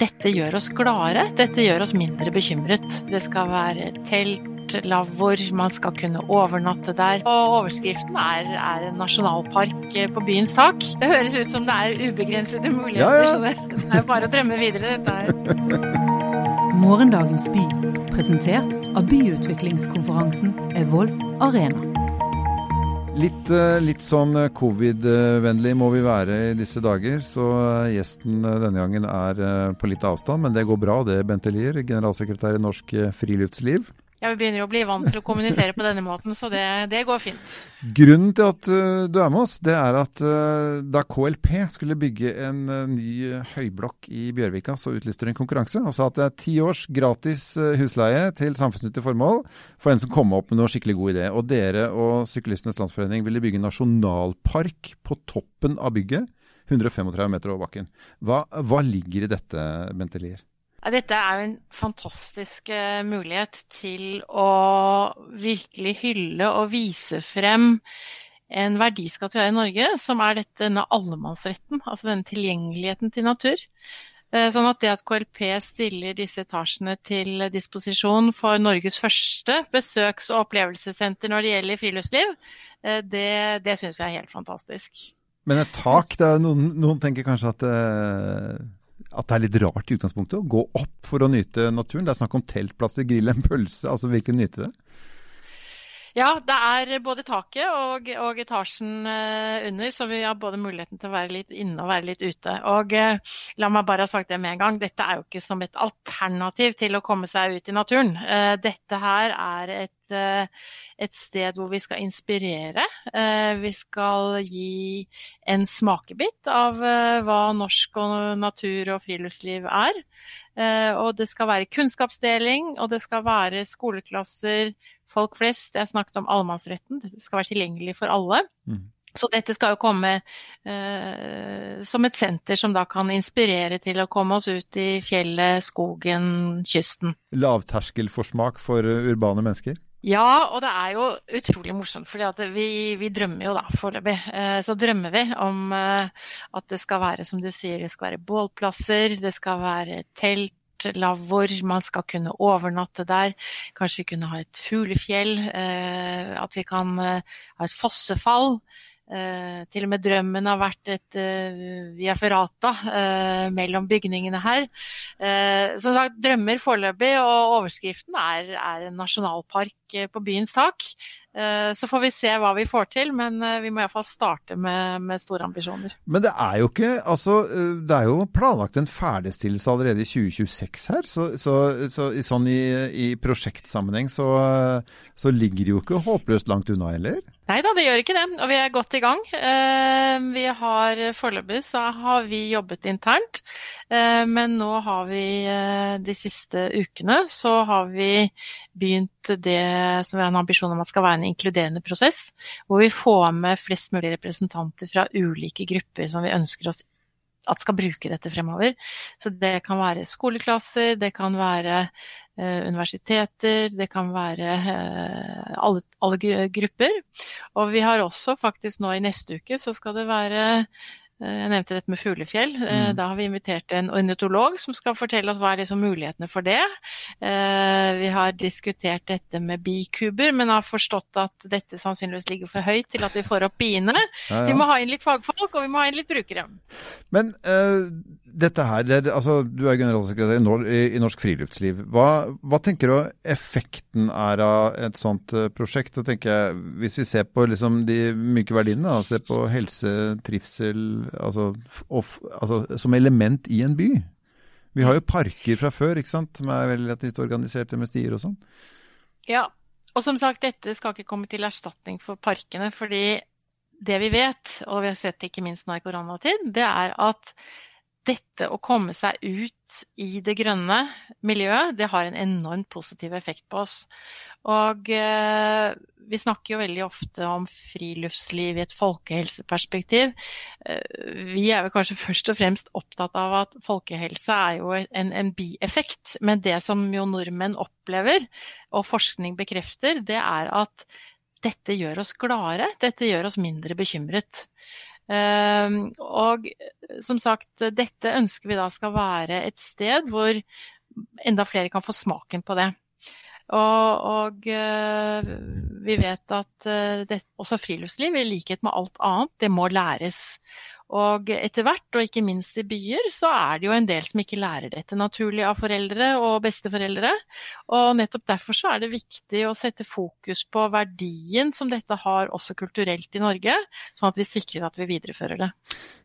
Dette gjør oss gladere, dette gjør oss mindre bekymret. Det skal være telt, lavvoer, man skal kunne overnatte der. Og overskriften er, er en nasjonalpark på byens tak. Det høres ut som det er ubegrensede muligheter, Ja, ja. så det, det er bare å drømme videre, dette her. Morgendagens by, presentert av byutviklingskonferansen Evolv Arena. Litt, eh, litt sånn eh, covid-vennlig må vi være i disse dager, så eh, gjesten denne gangen er på litt avstand, men det går bra. Det Bente Lier, generalsekretær i Norsk Friluftsliv. Ja, vi begynner å bli vant til å kommunisere på denne måten, så det, det går fint. Grunnen til at eh, du er med oss, det er at eh, da KLP skulle bygge en eh, ny høyblokk i Bjørvika, så utlyste de en konkurranse sa at det er ti års gratis husleie til samfunnsnyttige formål for en som kommer opp med noe skikkelig god idé. Og dere og Syklistenes Landsforening ville bygge nasjonalpark på toppen av bygget. 135 meter over bakken. Hva, hva ligger i dette, Bente Lier? Dette er jo en fantastisk eh, mulighet til å virkelig hylle og vise frem en verdiskatt vi har i Norge, som er denne allemannsretten, altså denne tilgjengeligheten til natur. Eh, Sånn at det at KLP stiller disse etasjene til disposisjon for Norges første besøks- og opplevelsessenter når det gjelder friluftsliv, eh, det, det syns vi er helt fantastisk. Men et tak, det er noen, noen tenker kanskje at, at det er litt rart i utgangspunktet å gå opp for å nyte naturen. Det er snakk om teltplasser, grill en pølse, altså virkelig nyte det. Ja, det er både taket og, og etasjen eh, under, så vi har både muligheten til å være litt inne og være litt ute. Og eh, la meg bare ha sagt det med en gang, dette er jo ikke som et alternativ til å komme seg ut i naturen. Eh, dette her er et, et sted hvor vi skal inspirere. Vi skal gi en smakebit av hva norsk og natur og friluftsliv er. Og det skal være kunnskapsdeling, og det skal være skoleklasser, folk flest. Jeg snakket om allemannsretten. det skal være tilgjengelig for alle. Mm. Så dette skal jo komme eh, som et senter som da kan inspirere til å komme oss ut i fjellet, skogen, kysten. Lavterskelforsmak for eh, urbane mennesker. Ja, og det er jo utrolig morsomt, for vi, vi drømmer jo da foreløpig. Eh, så drømmer vi om eh, at det skal være, som du sier, det skal være bålplasser, det skal være telt, lavvoer, man skal kunne overnatte der. Kanskje vi kunne ha et fuglefjell, eh, at vi kan eh, ha et fossefall. Eh, til og med drømmen har vært et via ferrata mellom bygningene her. Som sagt, drømmer foreløpig, og overskriften er, er en nasjonalpark på byens tak. Eh, så får vi se hva vi får til, men eh, vi må iallfall starte med, med store ambisjoner. Men det er jo ikke Altså, eh, det er jo planlagt en ferdigstillelse allerede i 2026 her. Så, så, så i- sånn i, i prosjektsammenheng så, så ligger det jo ikke håpløst langt unna heller. Nei da, det gjør ikke det, og vi er godt i gang. Vi har Foreløpig så har vi jobbet internt, men nå har vi de siste ukene så har vi begynt det som vi har en ambisjon om at skal være en inkluderende prosess, hvor vi får med flest mulig representanter fra ulike grupper som vi ønsker oss at skal bruke dette fremover. Så det kan være skoleklasser, det kan være eh, universiteter, det kan være eh, alle, alle grupper. Og vi har også faktisk nå i neste uke så skal det være jeg nevnte dette med fuglefjell. Eh, Mm. Da har vi invitert en ornitolog som skal fortelle oss hva er liksom mulighetene for det. Eh, Vi har diskutert dette med bikuber, men har forstått at dette sannsynligvis ligger for høyt til at vi får opp biene. Ja, Så vi må ha inn litt fagfolk, og vi må ha inn litt brukere. Men uh, dette her, det, er- altså, du er generalsekretær i, Nor i, i Norsk Friluftsliv. Hva, hva tenker du effekten er av et sånt eh, prosjekt? Da tenker jeg, Hvis vi ser på liksom, de myke verdiene, da, ser på helse, trivsel, altså, f- altså, som element i en by. Vi har jo parker fra før ikke sant, som er relativt organiserte med stier og sånn. Ja, og som sagt, dette skal ikke komme til erstatning for parkene, fordi det vi vet, og vi har sett det ikke minst nå i koronatid, det er at dette å komme seg ut i det grønne miljøet, det har en enormt positiv effekt på oss. Og eh, vi snakker jo veldig ofte om friluftsliv i et folkehelseperspektiv. Eh, vi er vel kanskje først og fremst opptatt av at folkehelse er jo en, en bieffekt. Men det som jo nordmenn opplever, og forskning bekrefter, det er at dette gjør oss gladere, dette gjør oss mindre bekymret. Og som sagt, dette ønsker vi da skal være et sted hvor enda flere kan få smaken på det. Og, og vi vet at det, også friluftsliv, i likhet med alt annet, det må læres. Og etter hvert, og ikke minst i byer, så er det jo en del som ikke lærer dette naturlig av foreldre og besteforeldre. Og nettopp derfor så er det viktig å sette fokus på verdien som dette har også kulturelt i Norge, sånn at vi sikrer at vi viderefører det.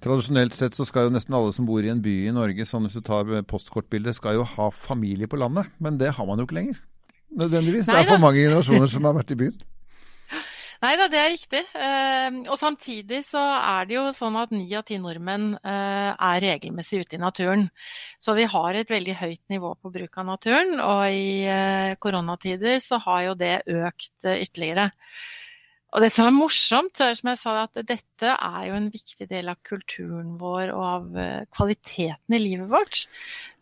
Tradisjonelt sett så skal jo nesten alle som bor i en by i Norge, sånn hvis du tar postkortbildet, skal jo ha familie på landet. Men det har man jo ikke lenger. Nødvendigvis. Neida. Det er for mange generasjoner som har vært i byen. Nei da, det er riktig. Ehm, og samtidig så er det jo sånn at ni av ti nordmenn eh, er regelmessig ute i naturen. Så vi har et veldig høyt nivå på bruk av naturen, og i eh, koronatider så har jo det økt eh, ytterligere. Og det som er morsomt, er som jeg sa, at dette er jo en viktig del av kulturen vår og av eh, kvaliteten i livet vårt.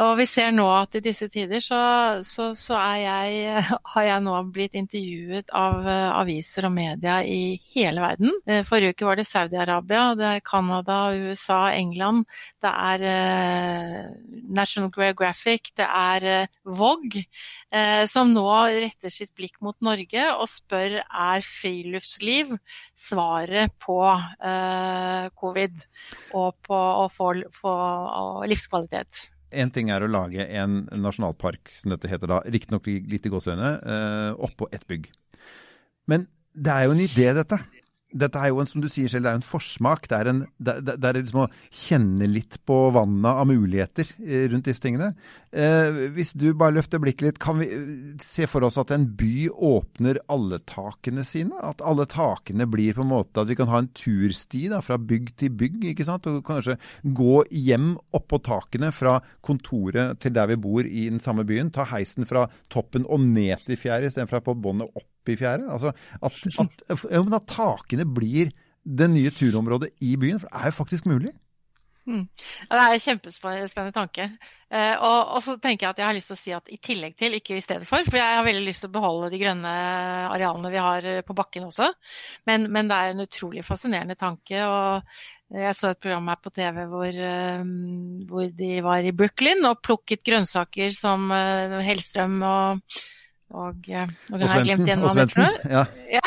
Og vi ser nå at i disse tider så, så, så jeg, har jeg nå blitt intervjuet av eh, aviser og media i hele verden. Eh, forrige uke var det Saudi-Arabia, det er Canada, USA, England. Det er National Geographic, det er Vogue, som nå retter sitt blikk mot Norge og spør er frilufts friluftsliv svaret på eh, covid og på å få, få livskvalitet. En ting er å lage en nasjonalpark, som dette heter da, riktignok litt i gåseøyne, eh, oppå ett bygg. Men det er jo en idé, dette dette er jo en, som du sier selv, det er en forsmak. Det er, en, det, det er liksom å kjenne litt på vannet av muligheter eh, rundt disse tingene. Eh, hvis du bare løfter blikket litt, kan vi eh, se for oss at en by åpner alle takene sine? At alle takene blir på en måte at vi kan ha en tursti da, fra bygg til bygg, ikke sant? Og kanskje gå hjem oppå takene fra kontoret til der vi bor i den samme byen. Ta heisen fra toppen og ned til fjerde, istedenfor på båndet opp i fjære. Altså at, at, at, takene blir det nye turområdet i byen. For det er jo faktisk mulig. Mm. Ja, det er en kjempespennende tanke. Eh, og, og, så tenker jeg at jeg har lyst til å si at i tillegg til, ikke i stedet for, for jeg har veldig lyst til å beholde de grønne arealene vi har eh, på bakken også. Men, men det er en utrolig fascinerende tanke. og Jeg så et program her på TV hvor, eh, hvor de var i Brooklyn og plukket grønnsaker som eh, Hellstrøm og og, eh, og, igjen Svendsen. Og Svendsen, ja. ja.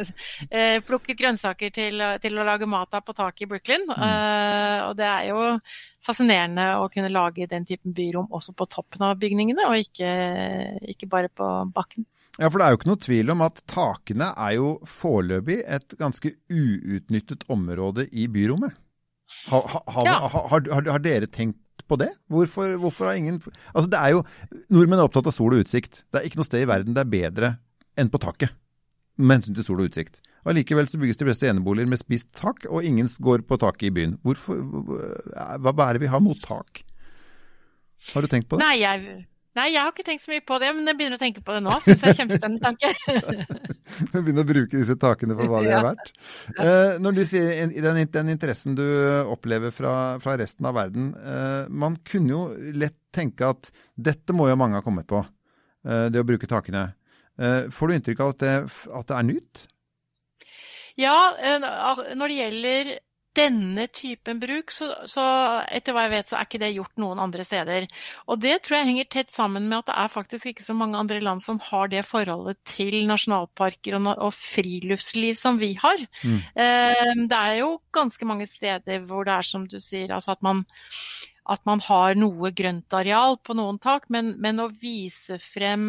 Eh, plukket grønnsaker til, til, å lage mat av på taket i Brooklyn. Mm. Uh, og det er jo fascinerende å kunne lage den typen byrom også på toppen av bygningene, og ikke, ikke bare på bakken. Ja, for det er jo ikke noe tvil om at takene er jo foreløpig et ganske uutnyttet område i byrommet. Ha, ha, ha, ja. har, har, har, dere tenkt på det? Hvorfor, hvorfor, har ingen Altså, det er jo Nordmenn er opptatt av sol og utsikt. Det er ikke noe sted i verden det er bedre enn på taket med hensyn til sol og utsikt. Allikevel så bygges de fleste eneboliger med spist tak, og ingen går på taket i byen. Hvorfor, hva, hva er det vi har mot tak? Har du tenkt på det? Nei, jeg, Nei, jeg har ikke tenkt så mye på det, men jeg begynner å tenke på det nå. Syns jeg er kjempespennende tanke. begynner å bruke disse takene for hva de er verdt. Eh, når du sier den, den, interessen du opplever fra, fra resten av verden, eh, man kunne jo lett tenke at dette må jo mange ha kommet på, eh, det å bruke takene. Eh, får du inntrykk av at det, at det er nytt? Ja, når det gjelder denne typen bruk, så, så, etter hva jeg vet, så er ikke det gjort noen andre steder. Og det tror jeg henger tett sammen med at det er faktisk ikke så mange andre land som har det forholdet til nasjonalparker og, og friluftsliv som vi har. Mm. Eh, det er jo ganske mange steder hvor det er som du sier, altså at man, at man har noe grøntareal på noen tak, men, men å vise frem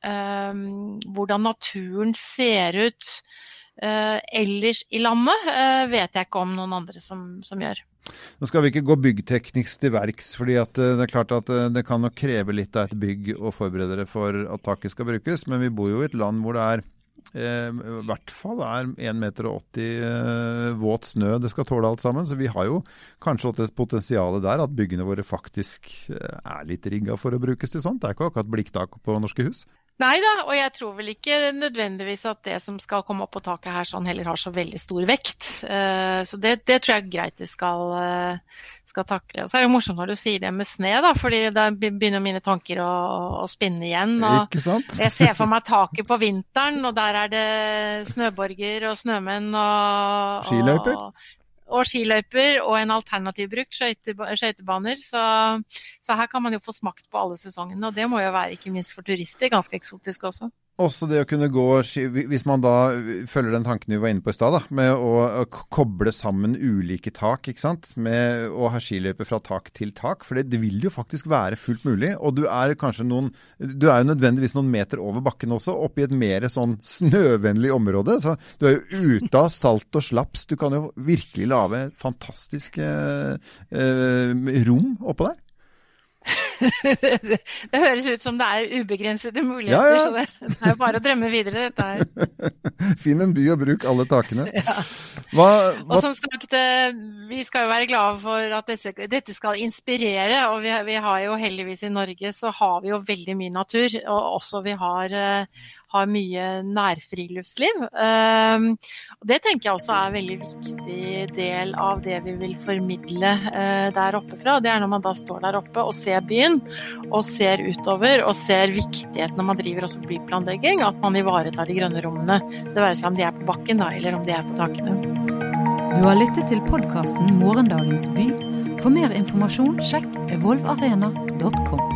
eh, hvordan naturen ser ut ellers i landet eh, vet jeg ikke om noen andre som, som gjør. Nå skal vi ikke gå byggteknisk til verks, fordi eh, det er klart at det kan nok kreve litt av et bygg å forberede det for at taket skal brukes, men vi bor jo i et land hvor det er eh, i hvert fall er 1,80 meter eh, våt snø det skal tåle alt sammen. Så vi har jo kanskje hatt et potensial der at byggene våre faktisk er litt rigga for å brukes til sånt. Det er ikke akkurat blikktak på norske hus. Nei da, og jeg tror vel ikke nødvendigvis at det som skal komme opp på taket her sånn heller har så veldig stor vekt. Uh, så det, det, tror jeg er greit de skal, uh, skal, takle. Og så er det morsomt når du sier det med sne, da, fordi da begynner mine tanker å, å spinne igjen. Og jeg ser for meg taket på vinteren, og der er det snøborger og snømenn og Skiløyper? og skiløyper og en alternativ brukt, skøytebaner. Så, så, her kan man jo få smakt på alle sesongene, og det må jo være ikke minst for turister ganske eksotisk også. Også det å kunne gå Hvis man da følger den tanken vi var inne på i stad, med å koble sammen ulike tak, ikke sant. Med å ha skiløyper fra tak til tak. For det, det, vil jo faktisk være fullt mulig. Og du er kanskje noen Du er jo nødvendigvis noen meter over bakken også, oppe i et mer sånn snøvennlig område. Så du er jo ute av salt og slaps. Du kan jo virkelig lage fantastiske eh, rom oppå der. Det, det, høres ut som det er ubegrensede muligheter, ja, ja. så det, det, er jo bare å drømme videre, dette her. Finn en by og bruk alle takene. Ja. Hva, hva... Og som sagt, eh, vi skal jo være glade for at dette, dette skal inspirere. Og vi, vi, har jo heldigvis i Norge så har vi jo veldig mye natur. Og også vi har, eh, har mye nærfriluftsliv. Um, det tenker jeg også er en veldig viktig del av det vi vil formidle der oppe fra. Det er når man da står der oppe og ser byen, og ser utover og ser viktigheten når man driver også byplanlegging, at man ivaretar de grønne rommene. Det være seg om de er på bakken da, eller om de er på takene. Du har lyttet til podkasten Morgendagens by. For mer informasjon sjekk evolvarena.com.